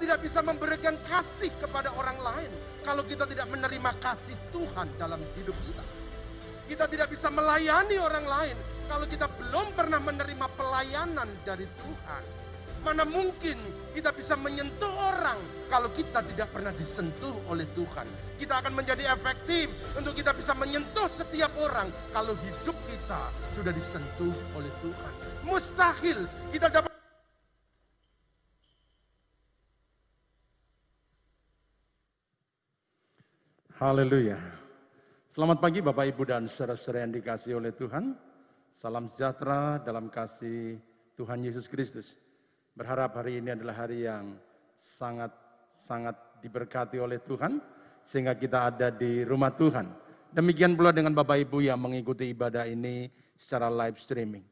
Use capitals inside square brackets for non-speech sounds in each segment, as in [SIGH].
tidak bisa memberikan kasih kepada orang lain kalau kita tidak menerima kasih Tuhan dalam hidup kita. Kita tidak bisa melayani orang lain kalau kita belum pernah menerima pelayanan dari Tuhan. Mana mungkin kita bisa menyentuh orang kalau kita tidak pernah disentuh oleh Tuhan. Kita akan menjadi efektif untuk kita bisa menyentuh setiap orang kalau hidup kita sudah disentuh oleh Tuhan. Mustahil kita dapat Haleluya. Selamat pagi Bapak Ibu dan saudara-saudara yang dikasih oleh Tuhan. Salam sejahtera dalam kasih Tuhan Yesus Kristus. Berharap hari ini adalah hari yang sangat sangat diberkati oleh Tuhan sehingga kita ada di rumah Tuhan. Demikian pula dengan Bapak Ibu yang mengikuti ibadah ini secara live streaming.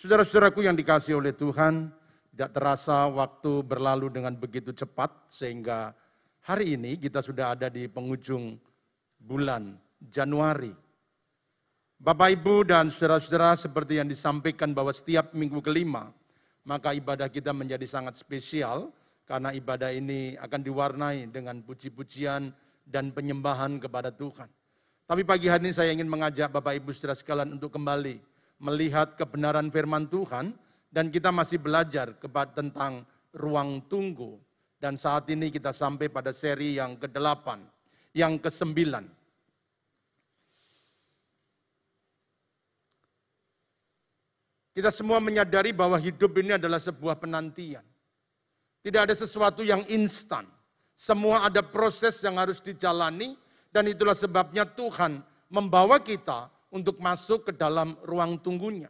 Saudara-saudaraku yang dikasih oleh Tuhan, tidak terasa waktu berlalu dengan begitu cepat sehingga hari ini kita sudah ada di penghujung bulan Januari. Bapak, Ibu, dan saudara-saudara seperti yang disampaikan bahwa setiap minggu kelima, maka ibadah kita menjadi sangat spesial karena ibadah ini akan diwarnai dengan puji-pujian dan penyembahan kepada Tuhan. Tapi pagi hari ini saya ingin mengajak Bapak Ibu saudara sekalian untuk kembali melihat kebenaran firman Tuhan dan kita masih belajar tentang ruang tunggu. Dan saat ini kita sampai pada seri yang ke-8 yang kesembilan. Kita semua menyadari bahwa hidup ini adalah sebuah penantian. Tidak ada sesuatu yang instan. Semua ada proses yang harus dijalani dan itulah sebabnya Tuhan membawa kita untuk masuk ke dalam ruang tunggunya.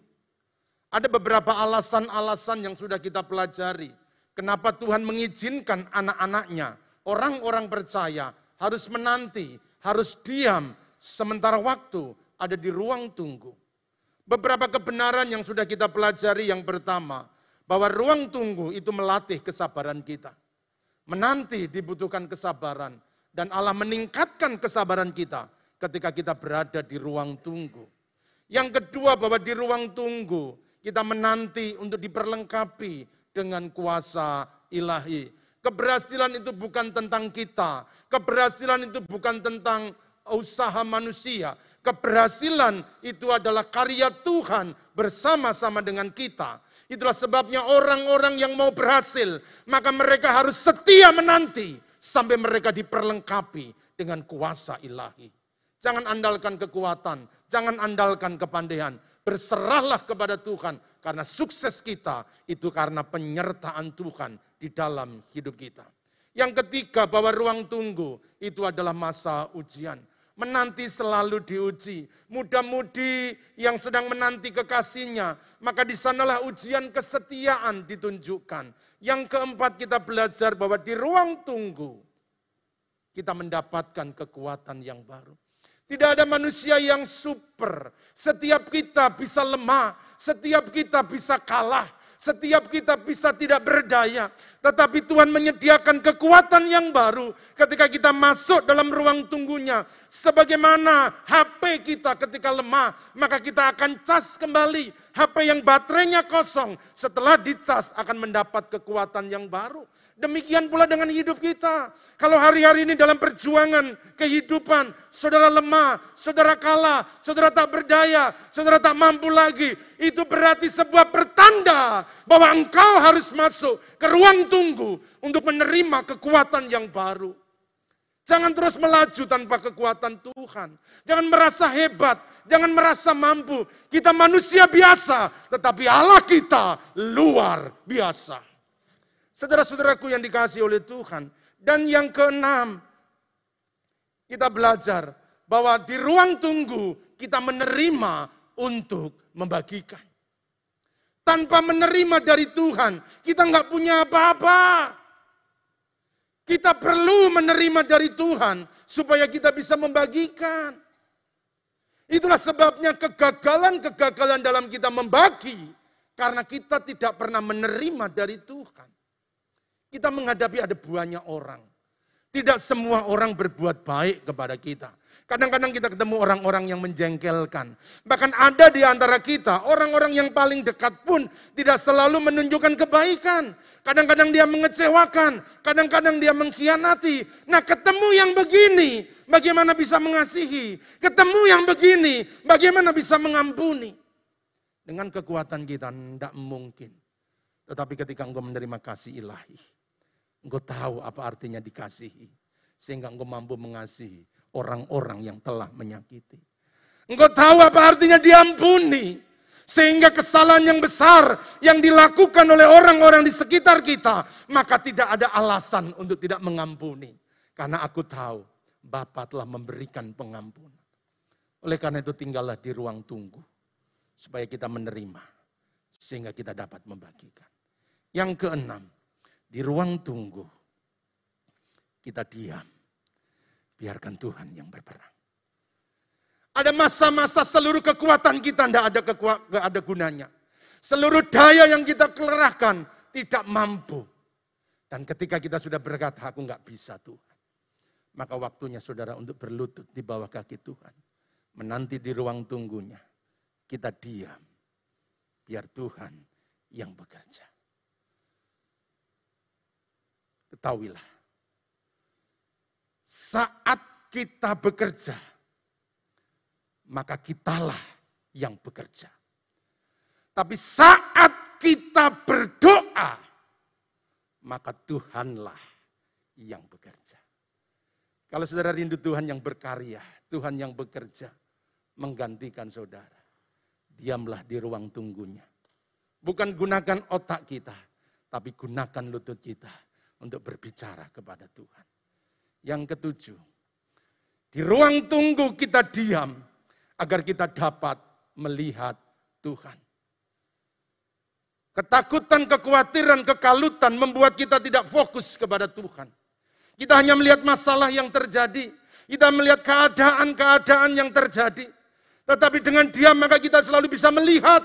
Ada beberapa alasan-alasan yang sudah kita pelajari. Kenapa Tuhan mengizinkan anak-anaknya, orang-orang percaya harus menanti, harus diam sementara waktu ada di ruang tunggu. Beberapa kebenaran yang sudah kita pelajari yang pertama, bahwa ruang tunggu itu melatih kesabaran kita. Menanti dibutuhkan kesabaran dan Allah meningkatkan kesabaran kita ketika kita berada di ruang tunggu. Yang kedua bahwa di ruang tunggu kita menanti untuk diperlengkapi dengan kuasa ilahi. Keberhasilan itu bukan tentang kita. Keberhasilan itu bukan tentang usaha manusia. Keberhasilan itu adalah karya Tuhan bersama-sama dengan kita. Itulah sebabnya orang-orang yang mau berhasil, maka mereka harus setia menanti sampai mereka diperlengkapi dengan kuasa ilahi. Jangan andalkan kekuatan, jangan andalkan kepandaian. Berserahlah kepada Tuhan karena sukses kita itu karena penyertaan Tuhan di dalam hidup kita. Yang ketiga bahwa ruang tunggu itu adalah masa ujian. Menanti selalu diuji. Muda-mudi yang sedang menanti kekasihnya. Maka di sanalah ujian kesetiaan ditunjukkan. Yang keempat kita belajar bahwa di ruang tunggu. Kita mendapatkan kekuatan yang baru. Tidak ada manusia yang super. Setiap kita bisa lemah. Setiap kita bisa kalah setiap kita bisa tidak berdaya, tetapi Tuhan menyediakan kekuatan yang baru ketika kita masuk dalam ruang tunggunya. Sebagaimana HP kita ketika lemah, maka kita akan cas kembali. HP yang baterainya kosong, setelah dicas akan mendapat kekuatan yang baru. Demikian pula dengan hidup kita. Kalau hari-hari ini dalam perjuangan kehidupan, saudara lemah, saudara kalah, saudara tak berdaya, saudara tak mampu lagi, itu berarti sebuah pertanda bahwa engkau harus masuk ke ruang tunggu untuk menerima kekuatan yang baru. Jangan terus melaju tanpa kekuatan Tuhan. Jangan merasa hebat, jangan merasa mampu. Kita manusia biasa, tetapi Allah kita luar biasa. Saudara-saudaraku yang dikasih oleh Tuhan. Dan yang keenam, kita belajar bahwa di ruang tunggu kita menerima untuk membagikan. Tanpa menerima dari Tuhan, kita nggak punya apa-apa. Kita perlu menerima dari Tuhan supaya kita bisa membagikan. Itulah sebabnya kegagalan-kegagalan dalam kita membagi karena kita tidak pernah menerima dari Tuhan. Kita menghadapi ada banyak orang. Tidak semua orang berbuat baik kepada kita. Kadang-kadang kita ketemu orang-orang yang menjengkelkan. Bahkan ada di antara kita, orang-orang yang paling dekat pun tidak selalu menunjukkan kebaikan. Kadang-kadang dia mengecewakan, kadang-kadang dia mengkhianati. Nah ketemu yang begini, bagaimana bisa mengasihi? Ketemu yang begini, bagaimana bisa mengampuni? Dengan kekuatan kita tidak mungkin. Tetapi ketika engkau menerima kasih ilahi, engkau tahu apa artinya dikasihi. Sehingga engkau mampu mengasihi orang-orang yang telah menyakiti. Engkau tahu apa artinya diampuni. Sehingga kesalahan yang besar yang dilakukan oleh orang-orang di sekitar kita, maka tidak ada alasan untuk tidak mengampuni. Karena aku tahu Bapa telah memberikan pengampunan. Oleh karena itu tinggallah di ruang tunggu. Supaya kita menerima. Sehingga kita dapat membagikan. Yang keenam, di ruang tunggu. Kita diam Biarkan Tuhan yang berperang. Ada masa-masa seluruh kekuatan kita tidak ada, kekuat, ada gunanya. Seluruh daya yang kita kerahkan tidak mampu. Dan ketika kita sudah berkata, aku nggak bisa Tuhan. Maka waktunya saudara untuk berlutut di bawah kaki Tuhan. Menanti di ruang tunggunya. Kita diam. Biar Tuhan yang bekerja. Ketahuilah saat kita bekerja, maka kitalah yang bekerja. Tapi saat kita berdoa, maka Tuhanlah yang bekerja. Kalau saudara rindu Tuhan yang berkarya, Tuhan yang bekerja, menggantikan saudara. Diamlah di ruang tunggunya. Bukan gunakan otak kita, tapi gunakan lutut kita untuk berbicara kepada Tuhan. Yang ketujuh, di ruang tunggu kita diam agar kita dapat melihat Tuhan. Ketakutan, kekhawatiran, kekalutan membuat kita tidak fokus kepada Tuhan. Kita hanya melihat masalah yang terjadi. Kita melihat keadaan-keadaan yang terjadi. Tetapi dengan diam maka kita selalu bisa melihat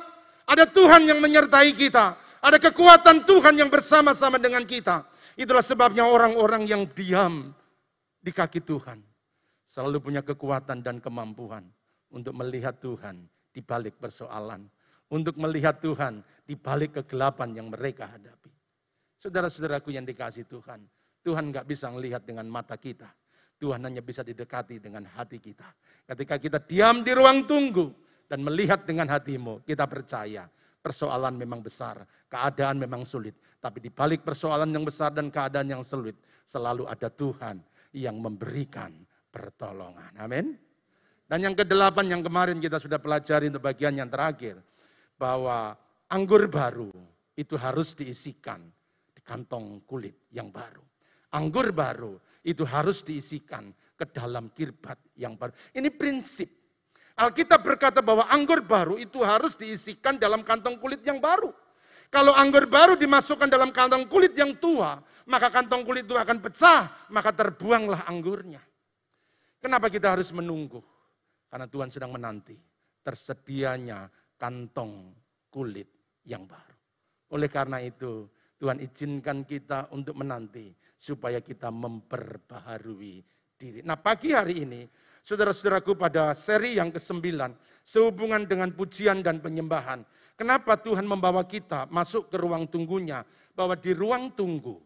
ada Tuhan yang menyertai kita. Ada kekuatan Tuhan yang bersama-sama dengan kita. Itulah sebabnya orang-orang yang diam di kaki Tuhan. Selalu punya kekuatan dan kemampuan untuk melihat Tuhan di balik persoalan. Untuk melihat Tuhan di balik kegelapan yang mereka hadapi. Saudara-saudaraku yang dikasih Tuhan. Tuhan nggak bisa melihat dengan mata kita. Tuhan hanya bisa didekati dengan hati kita. Ketika kita diam di ruang tunggu dan melihat dengan hatimu, kita percaya persoalan memang besar, keadaan memang sulit. Tapi di balik persoalan yang besar dan keadaan yang sulit, selalu ada Tuhan yang memberikan pertolongan. Amin. Dan yang kedelapan yang kemarin kita sudah pelajari untuk bagian yang terakhir. Bahwa anggur baru itu harus diisikan di kantong kulit yang baru. Anggur baru itu harus diisikan ke dalam kirbat yang baru. Ini prinsip. Alkitab berkata bahwa anggur baru itu harus diisikan dalam kantong kulit yang baru. Kalau anggur baru dimasukkan dalam kantong kulit yang tua, maka kantong kulit itu akan pecah, maka terbuanglah anggurnya. Kenapa kita harus menunggu? Karena Tuhan sedang menanti tersedianya kantong kulit yang baru. Oleh karena itu, Tuhan izinkan kita untuk menanti supaya kita memperbaharui diri. Nah pagi hari ini, saudara-saudaraku pada seri yang ke-9, sehubungan dengan pujian dan penyembahan, Kenapa Tuhan membawa kita masuk ke ruang tunggunya? Bahwa di ruang tunggu,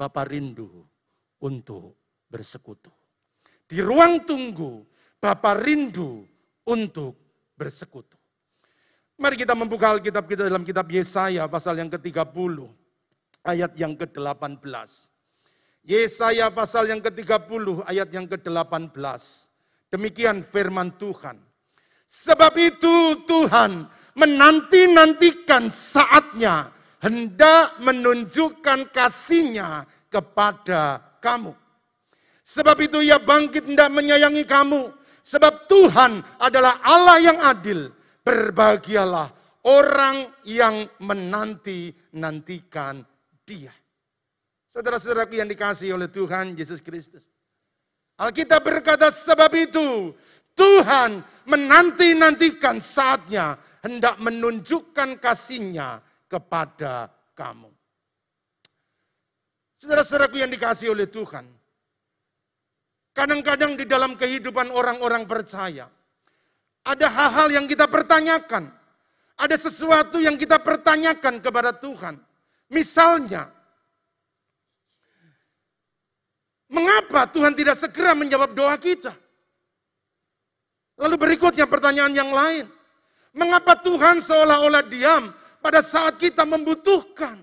Bapak rindu untuk bersekutu. Di ruang tunggu, Bapak rindu untuk bersekutu. Mari kita membuka Alkitab kita dalam kitab Yesaya pasal yang ke-30, ayat yang ke-18. Yesaya pasal yang ke-30, ayat yang ke-18. Demikian firman Tuhan. Sebab itu Tuhan menanti-nantikan saatnya hendak menunjukkan kasihnya kepada kamu. Sebab itu ia bangkit hendak menyayangi kamu. Sebab Tuhan adalah Allah yang adil. Berbahagialah orang yang menanti-nantikan dia. Saudara-saudaraku yang dikasih oleh Tuhan Yesus Kristus. Alkitab berkata sebab itu Tuhan menanti-nantikan saatnya hendak menunjukkan kasihnya kepada kamu. Saudara-saudaraku yang dikasih oleh Tuhan, Kadang-kadang di dalam kehidupan orang-orang percaya, ada hal-hal yang kita pertanyakan. Ada sesuatu yang kita pertanyakan kepada Tuhan. Misalnya, mengapa Tuhan tidak segera menjawab doa kita? Lalu berikutnya pertanyaan yang lain. Mengapa Tuhan seolah-olah diam pada saat kita membutuhkan?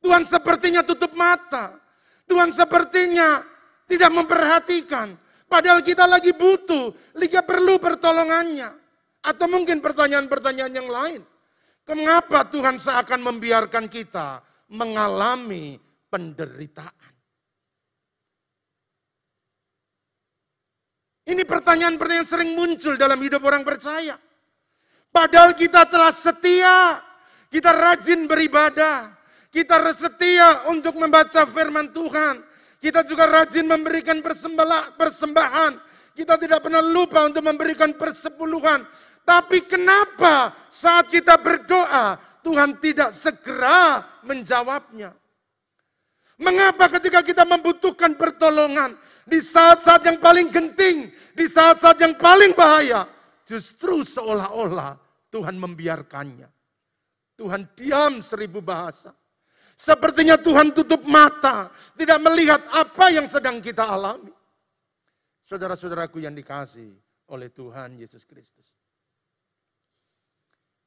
Tuhan sepertinya tutup mata. Tuhan sepertinya tidak memperhatikan. Padahal kita lagi butuh, liga perlu pertolongannya. Atau mungkin pertanyaan-pertanyaan yang lain. Mengapa Tuhan seakan membiarkan kita mengalami penderitaan? Ini pertanyaan-pertanyaan sering muncul dalam hidup orang percaya. Padahal kita telah setia, kita rajin beribadah, kita setia untuk membaca firman Tuhan, kita juga rajin memberikan persembahan. Kita tidak pernah lupa untuk memberikan persepuluhan. Tapi kenapa saat kita berdoa, Tuhan tidak segera menjawabnya? Mengapa ketika kita membutuhkan pertolongan, di saat-saat yang paling genting, di saat-saat yang paling bahaya, justru seolah-olah Tuhan membiarkannya. Tuhan diam seribu bahasa. Sepertinya Tuhan tutup mata, tidak melihat apa yang sedang kita alami. Saudara-saudaraku yang dikasih oleh Tuhan Yesus Kristus.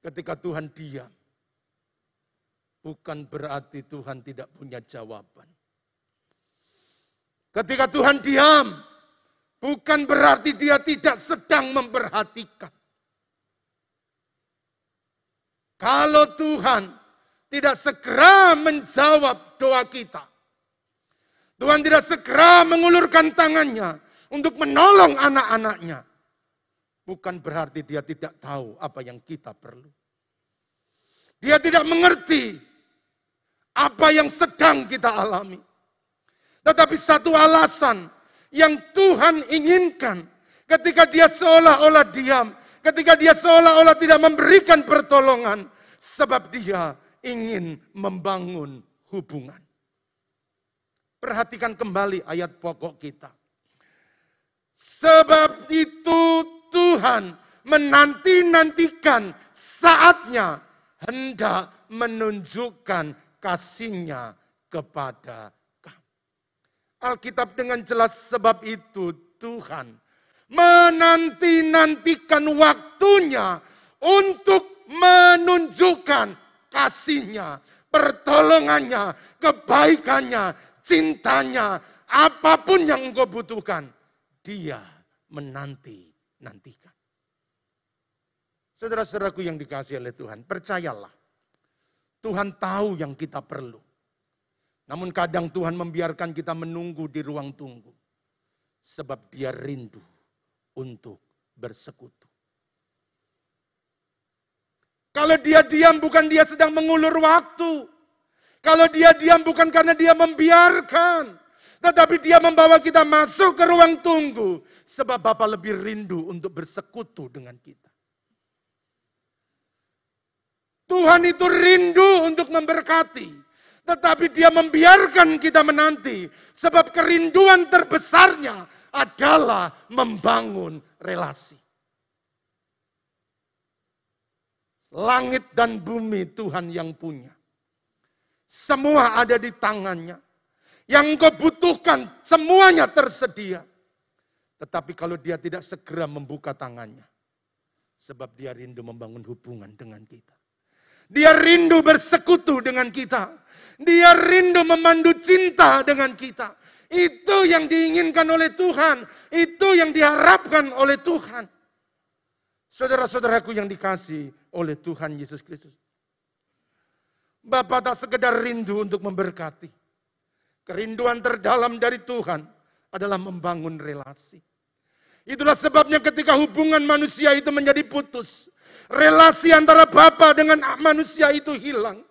Ketika Tuhan diam, bukan berarti Tuhan tidak punya jawaban. Ketika Tuhan diam, bukan berarti dia tidak sedang memperhatikan. Kalau Tuhan tidak segera menjawab doa kita. Tuhan tidak segera mengulurkan tangannya untuk menolong anak-anaknya. Bukan berarti dia tidak tahu apa yang kita perlu. Dia tidak mengerti apa yang sedang kita alami. Tetapi satu alasan yang Tuhan inginkan ketika dia seolah-olah diam, ketika dia seolah-olah tidak memberikan pertolongan, sebab dia ingin membangun hubungan. Perhatikan kembali ayat pokok kita. Sebab itu Tuhan menanti-nantikan saatnya hendak menunjukkan kasihnya kepada. Alkitab dengan jelas sebab itu Tuhan menanti-nantikan waktunya untuk menunjukkan kasihnya, pertolongannya, kebaikannya, cintanya, apa pun yang engkau butuhkan, dia menanti-nantikan. Saudara-saudaraku yang dikasih oleh Tuhan, percayalah. Tuhan tahu yang kita perlu. Namun kadang Tuhan membiarkan kita menunggu di ruang tunggu. Sebab dia rindu untuk bersekutu. Kalau dia diam bukan dia sedang mengulur waktu. Kalau dia diam bukan karena dia membiarkan. Tetapi dia membawa kita masuk ke ruang tunggu. Sebab Bapak lebih rindu untuk bersekutu dengan kita. Tuhan itu rindu untuk memberkati. Tetapi dia membiarkan kita menanti. Sebab kerinduan terbesarnya adalah membangun relasi. Langit dan bumi Tuhan yang punya. Semua ada di tangannya. Yang engkau butuhkan semuanya tersedia. Tetapi kalau dia tidak segera membuka tangannya. Sebab dia rindu membangun hubungan dengan kita. Dia rindu bersekutu dengan kita. Dia rindu memandu cinta dengan kita. Itu yang diinginkan oleh Tuhan. Itu yang diharapkan oleh Tuhan. Saudara-saudaraku yang dikasih oleh Tuhan Yesus Kristus. Bapak tak sekedar rindu untuk memberkati. Kerinduan terdalam dari Tuhan adalah membangun relasi. Itulah sebabnya ketika hubungan manusia itu menjadi putus. Relasi antara Bapak dengan manusia itu hilang.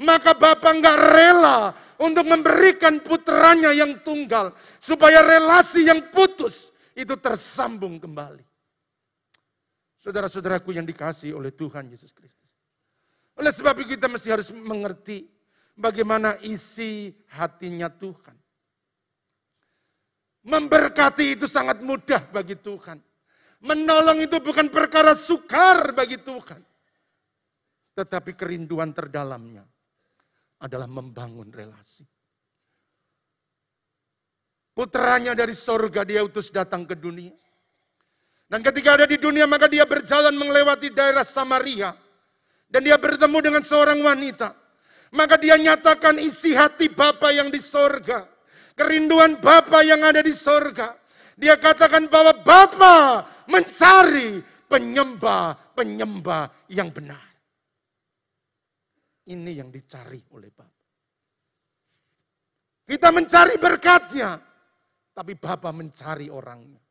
Maka Bapak nggak rela untuk memberikan putranya yang tunggal. Supaya relasi yang putus itu tersambung kembali. Saudara-saudaraku yang dikasih oleh Tuhan Yesus Kristus. Oleh sebab itu kita mesti harus mengerti bagaimana isi hatinya Tuhan. Memberkati itu sangat mudah bagi Tuhan. Menolong itu bukan perkara sukar bagi Tuhan. Tetapi kerinduan terdalamnya adalah membangun relasi. Putranya dari sorga dia utus datang ke dunia. Dan ketika ada di dunia maka dia berjalan melewati daerah Samaria. Dan dia bertemu dengan seorang wanita. Maka dia nyatakan isi hati Bapa yang di sorga. Kerinduan Bapa yang ada di sorga. Dia katakan bahwa Bapa mencari penyembah-penyembah yang benar. Ini yang dicari oleh Bapa. Kita mencari berkatnya, tapi Bapa mencari orangnya.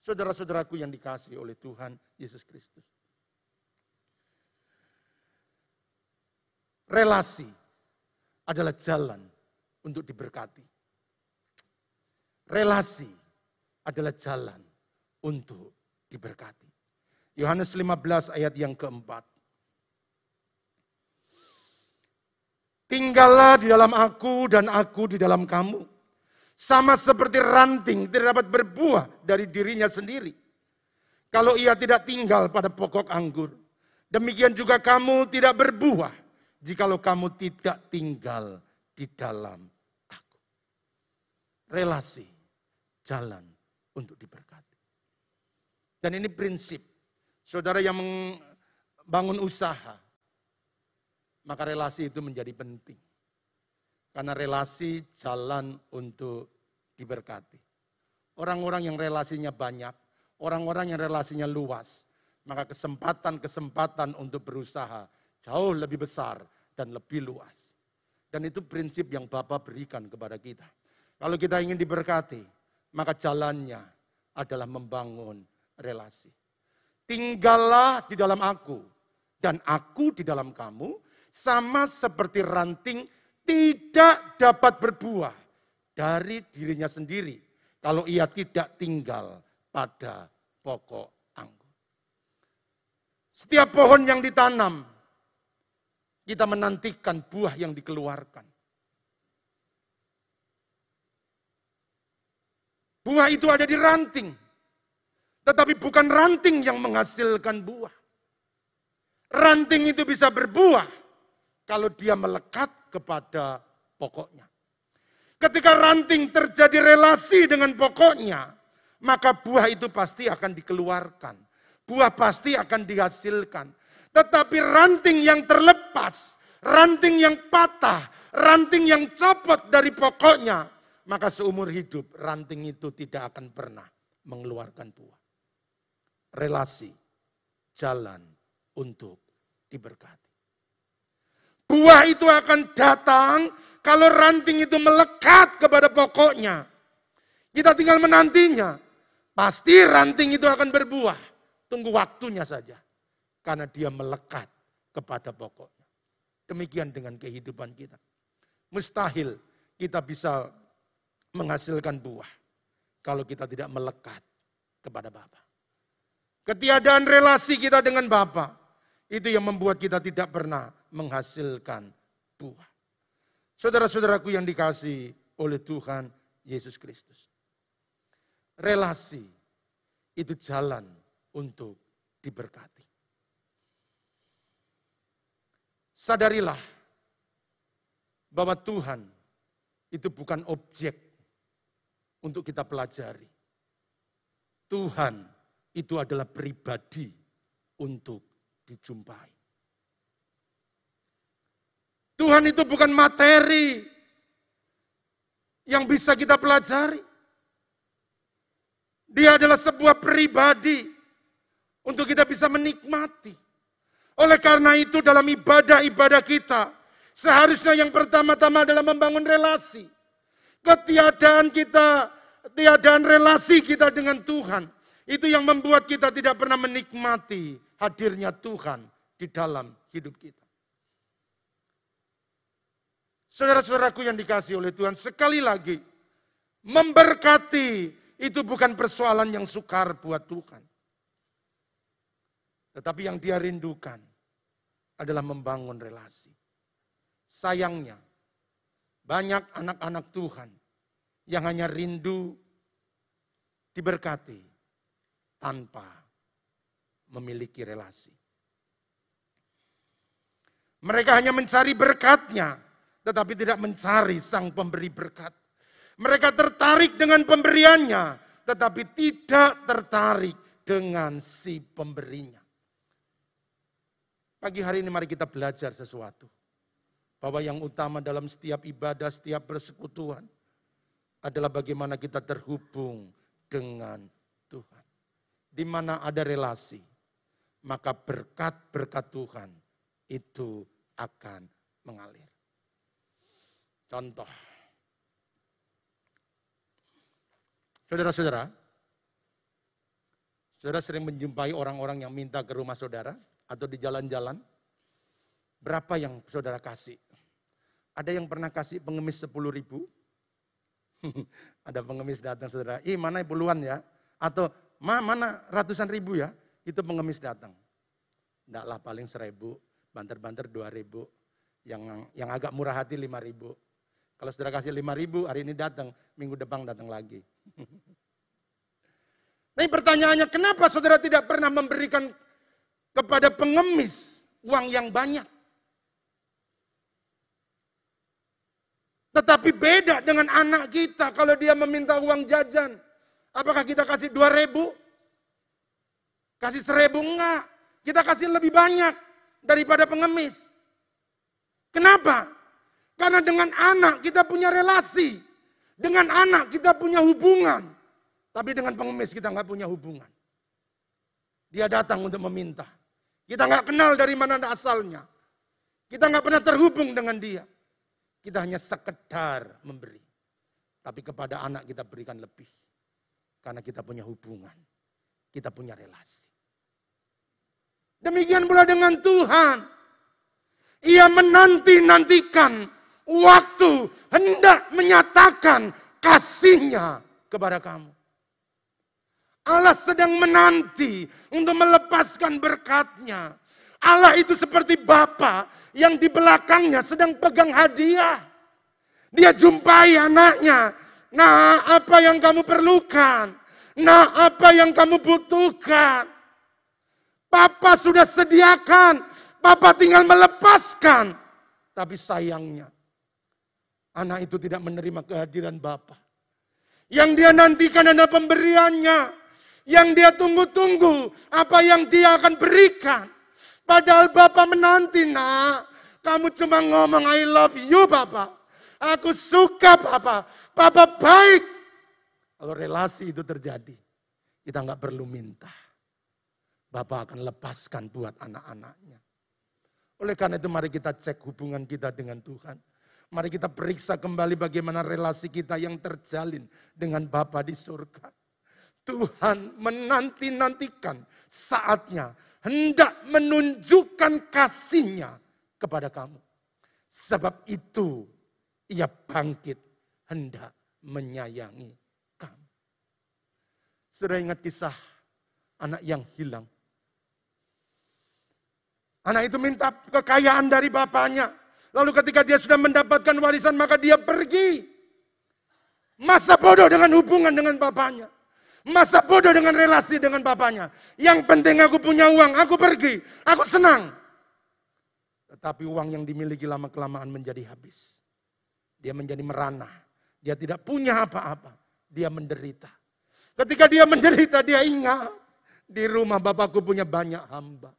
Saudara-saudaraku yang dikasih oleh Tuhan Yesus Kristus. Relasi adalah jalan untuk diberkati. Relasi adalah jalan untuk diberkati. Yohanes 15 ayat yang keempat. Tinggallah di dalam aku dan aku di dalam kamu. Sama seperti ranting tidak dapat berbuah dari dirinya sendiri. Kalau ia tidak tinggal pada pokok anggur. Demikian juga kamu tidak berbuah jikalau kamu tidak tinggal di dalam aku. Relasi, jalan untuk diberkati. Dan ini prinsip. Saudara yang membangun usaha, maka relasi itu menjadi penting. Karena relasi jalan untuk diberkati. Orang-orang yang relasinya banyak, orang-orang yang relasinya luas, maka kesempatan-kesempatan untuk berusaha jauh lebih besar dan lebih luas. Dan itu prinsip yang Bapak berikan kepada kita. Kalau kita ingin diberkati, maka jalannya adalah membangun relasi. Tinggallah di dalam aku, dan aku di dalam kamu, sama seperti ranting tidak dapat berbuah dari dirinya sendiri kalau ia tidak tinggal pada pokok anggur. Setiap pohon yang ditanam, kita menantikan buah yang dikeluarkan. Buah itu ada di ranting, tetapi bukan ranting yang menghasilkan buah. Ranting itu bisa berbuah kalau dia melekat kepada pokoknya. Ketika ranting terjadi relasi dengan pokoknya, maka buah itu pasti akan dikeluarkan. Buah pasti akan dihasilkan. Tetapi ranting yang terlepas, ranting yang patah, ranting yang copot dari pokoknya, maka seumur hidup ranting itu tidak akan pernah mengeluarkan buah. Relasi, jalan untuk diberkati. Buah itu akan datang kalau ranting itu melekat kepada pokoknya. Kita tinggal menantinya. Pasti ranting itu akan berbuah. Tunggu waktunya saja. Karena dia melekat kepada pokoknya. Demikian dengan kehidupan kita. Mustahil kita bisa menghasilkan buah. Kalau kita tidak melekat kepada Bapa. Ketiadaan relasi kita dengan Bapa itu yang membuat kita tidak pernah menghasilkan buah. Saudara-saudaraku yang dikasih oleh Tuhan Yesus Kristus. Relasi itu jalan untuk diberkati. Sadarilah bahwa Tuhan itu bukan objek untuk kita pelajari. Tuhan itu adalah pribadi untuk dijumpai. Tuhan itu bukan materi yang bisa kita pelajari. Dia adalah sebuah pribadi untuk kita bisa menikmati. Oleh karena itu dalam ibadah-ibadah kita, seharusnya yang pertama-tama adalah membangun relasi. Ketiadaan kita, tiadaan relasi kita dengan Tuhan, itu yang membuat kita tidak pernah menikmati hadirnya Tuhan di dalam hidup kita. Saudara-saudaraku yang dikasih oleh Tuhan, sekali lagi, memberkati itu bukan persoalan yang sukar buat Tuhan. Tetapi yang dia rindukan adalah membangun relasi. Sayangnya, banyak anak-anak Tuhan yang hanya rindu diberkati tanpa memiliki relasi. Mereka hanya mencari berkatnya, tetapi tidak mencari sang pemberi berkat. Mereka tertarik dengan pemberiannya, tetapi tidak tertarik dengan si pemberinya. Pagi hari ini mari kita belajar sesuatu. Bahwa yang utama dalam setiap ibadah, setiap persekutuan adalah bagaimana kita terhubung dengan Tuhan. Di mana ada relasi, maka berkat-berkat Tuhan itu akan mengalir. Contoh. Saudara-saudara, saudara sering menjumpai orang-orang yang minta ke rumah saudara atau di jalan-jalan. Berapa yang saudara kasih? Ada yang pernah kasih pengemis 10 ribu? [LAUGHS] Ada pengemis datang saudara, ih mana puluhan ya? Atau ma, mana ratusan ribu ya? Itu pengemis datang. Enggak paling seribu, banter-banter dua ribu. Yang yang agak murah hati lima ribu. Kalau saudara kasih lima ribu, hari ini datang, minggu depan datang lagi. [LAUGHS] Tapi pertanyaannya, kenapa saudara tidak pernah memberikan kepada pengemis uang yang banyak? Tetapi beda dengan anak kita kalau dia meminta uang jajan. Apakah kita kasih dua ribu? Kasih seribu enggak. Kita kasih lebih banyak daripada pengemis. Kenapa? Karena dengan anak kita punya relasi. Dengan anak kita punya hubungan. Tapi dengan pengemis kita nggak punya hubungan. Dia datang untuk meminta. Kita nggak kenal dari mana asalnya. Kita nggak pernah terhubung dengan dia. Kita hanya sekedar memberi. Tapi kepada anak kita berikan lebih. Karena kita punya hubungan. Kita punya relasi. Demikian pula dengan Tuhan. Ia menanti-nantikan waktu hendak menyatakan kasihnya kepada kamu. Allah sedang menanti untuk melepaskan berkatnya. Allah itu seperti Bapa yang di belakangnya sedang pegang hadiah. Dia jumpai anaknya. Nah, apa yang kamu perlukan? Nah, apa yang kamu butuhkan? Papa sudah sediakan. Papa tinggal melepaskan. Tapi sayangnya, Anak itu tidak menerima kehadiran Bapa. Yang dia nantikan adalah pemberiannya. Yang dia tunggu-tunggu apa yang dia akan berikan. Padahal Bapak menanti nak. Kamu cuma ngomong I love you Bapak. Aku suka Bapak. Bapak baik. Kalau relasi itu terjadi. Kita nggak perlu minta. Bapak akan lepaskan buat anak-anaknya. Oleh karena itu mari kita cek hubungan kita dengan Tuhan. Mari kita periksa kembali bagaimana relasi kita yang terjalin dengan Bapa di surga. Tuhan menanti-nantikan saatnya hendak menunjukkan kasihnya kepada kamu. Sebab itu ia bangkit hendak menyayangi kamu. Sudah ingat kisah anak yang hilang. Anak itu minta kekayaan dari bapaknya. Lalu ketika dia sudah mendapatkan warisan maka dia pergi. Masa bodoh dengan hubungan dengan bapaknya. Masa bodoh dengan relasi dengan bapaknya. Yang penting aku punya uang, aku pergi, aku senang. Tetapi uang yang dimiliki lama-kelamaan menjadi habis. Dia menjadi merana. Dia tidak punya apa-apa. Dia menderita. Ketika dia menderita, dia ingat. Di rumah bapakku punya banyak hamba.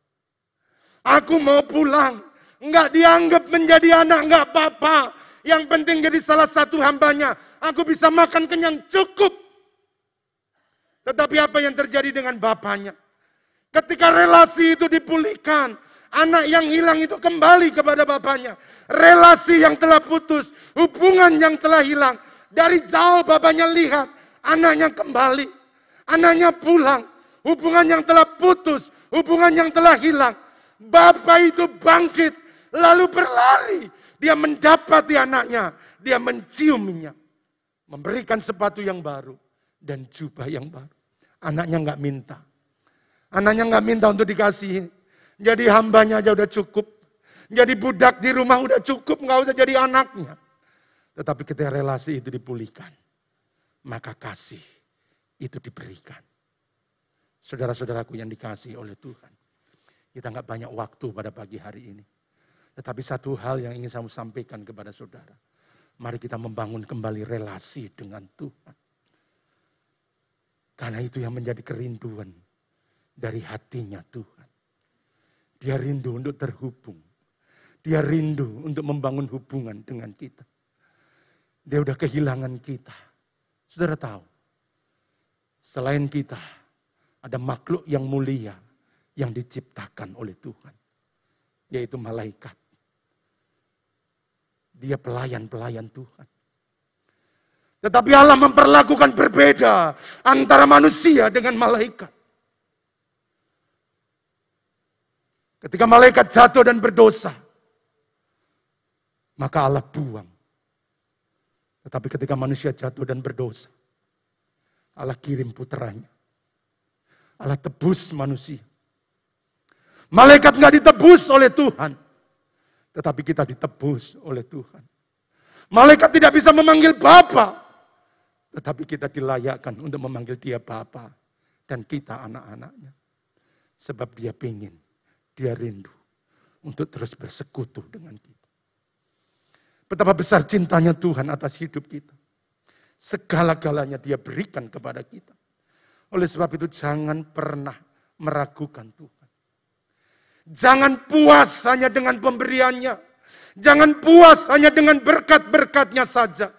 Aku mau pulang. Enggak dianggap menjadi anak, enggak apa-apa. Yang penting jadi salah satu hambanya. Aku bisa makan kenyang cukup. Tetapi apa yang terjadi dengan bapaknya? Ketika relasi itu dipulihkan, anak yang hilang itu kembali kepada bapaknya. Relasi yang telah putus, hubungan yang telah hilang. Dari jauh bapaknya lihat, anaknya kembali. Anaknya pulang, hubungan yang telah putus, hubungan yang telah hilang. Bapak itu bangkit, lalu berlari. Dia mendapati anaknya, dia menciuminya. Memberikan sepatu yang baru dan jubah yang baru. Anaknya nggak minta. Anaknya nggak minta untuk dikasih. Jadi hambanya aja udah cukup. Jadi budak di rumah udah cukup, nggak usah jadi anaknya. Tetapi ketika relasi itu dipulihkan, maka kasih itu diberikan. Saudara-saudaraku yang dikasih oleh Tuhan. Kita nggak banyak waktu pada pagi hari ini. Tetapi satu hal yang ingin saya sampaikan kepada saudara. Mari kita membangun kembali relasi dengan Tuhan. Karena itu yang menjadi kerinduan dari hatinya Tuhan. Dia rindu untuk terhubung. Dia rindu untuk membangun hubungan dengan kita. Dia udah kehilangan kita. Saudara tahu, selain kita, ada makhluk yang mulia yang diciptakan oleh Tuhan. Yaitu malaikat. Dia pelayan-pelayan Tuhan. Tetapi Allah memperlakukan berbeda antara manusia dengan malaikat. Ketika malaikat jatuh dan berdosa, maka Allah buang. Tetapi ketika manusia jatuh dan berdosa, Allah kirim putranya. Allah tebus manusia. Malaikat nggak ditebus oleh Tuhan. Tetapi kita ditebus oleh Tuhan. Malaikat tidak bisa memanggil Bapa, Tetapi kita dilayakkan untuk memanggil dia Bapa Dan kita anak-anaknya. Sebab dia ingin, dia rindu untuk terus bersekutu dengan kita. Betapa besar cintanya Tuhan atas hidup kita. Segala-galanya dia berikan kepada kita. Oleh sebab itu jangan pernah meragukan Tuhan. Jangan puas hanya dengan pemberiannya. Jangan puas hanya dengan berkat-berkatnya saja.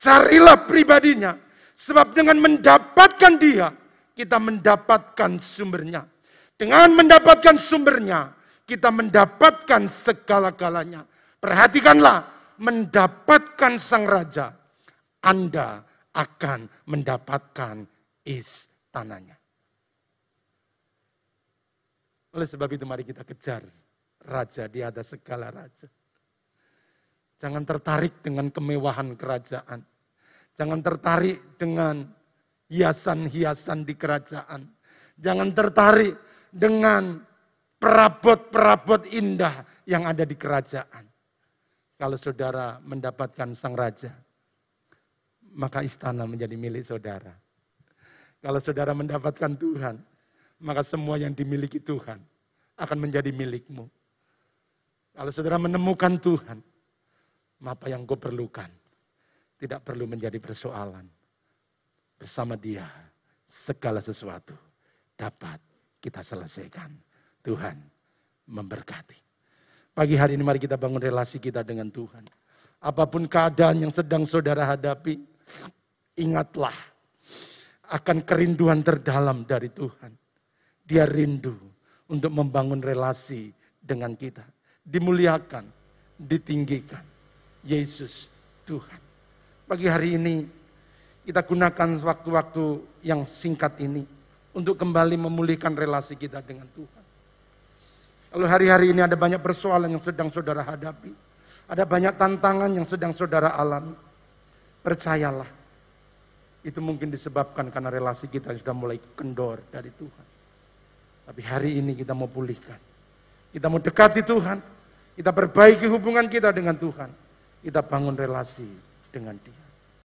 Carilah pribadinya. Sebab dengan mendapatkan dia, kita mendapatkan sumbernya. Dengan mendapatkan sumbernya, kita mendapatkan segala-galanya. Perhatikanlah, mendapatkan sang raja, Anda akan mendapatkan istananya. Oleh sebab itu mari kita kejar raja di atas segala raja. Jangan tertarik dengan kemewahan kerajaan. Jangan tertarik dengan hiasan-hiasan di kerajaan. Jangan tertarik dengan perabot-perabot indah yang ada di kerajaan. Kalau saudara mendapatkan sang raja, maka istana menjadi milik saudara. Kalau saudara mendapatkan Tuhan, maka semua yang dimiliki Tuhan akan menjadi milikmu. Kalau saudara menemukan Tuhan, apa yang kau perlukan tidak perlu menjadi persoalan. Bersama dia, segala sesuatu dapat kita selesaikan. Tuhan memberkati. Pagi hari ini mari kita bangun relasi kita dengan Tuhan. Apa pun keadaan yang sedang saudara hadapi, ingatlah akan kerinduan terdalam dari Tuhan. Dia rindu untuk membangun relasi dengan kita. Dimuliakan, ditinggikan. Yesus Tuhan. Pagi hari ini kita gunakan waktu-waktu yang singkat ini untuk kembali memulihkan relasi kita dengan Tuhan. Lalu hari-hari ini ada banyak persoalan yang sedang saudara hadapi. Ada banyak tantangan yang sedang saudara alami. Percayalah, itu mungkin disebabkan karena relasi kita sudah mulai kendor dari Tuhan. Tapi hari ini kita mau pulihkan. Kita mau dekati Tuhan. Kita perbaiki hubungan kita dengan Tuhan. Kita bangun relasi dengan dia.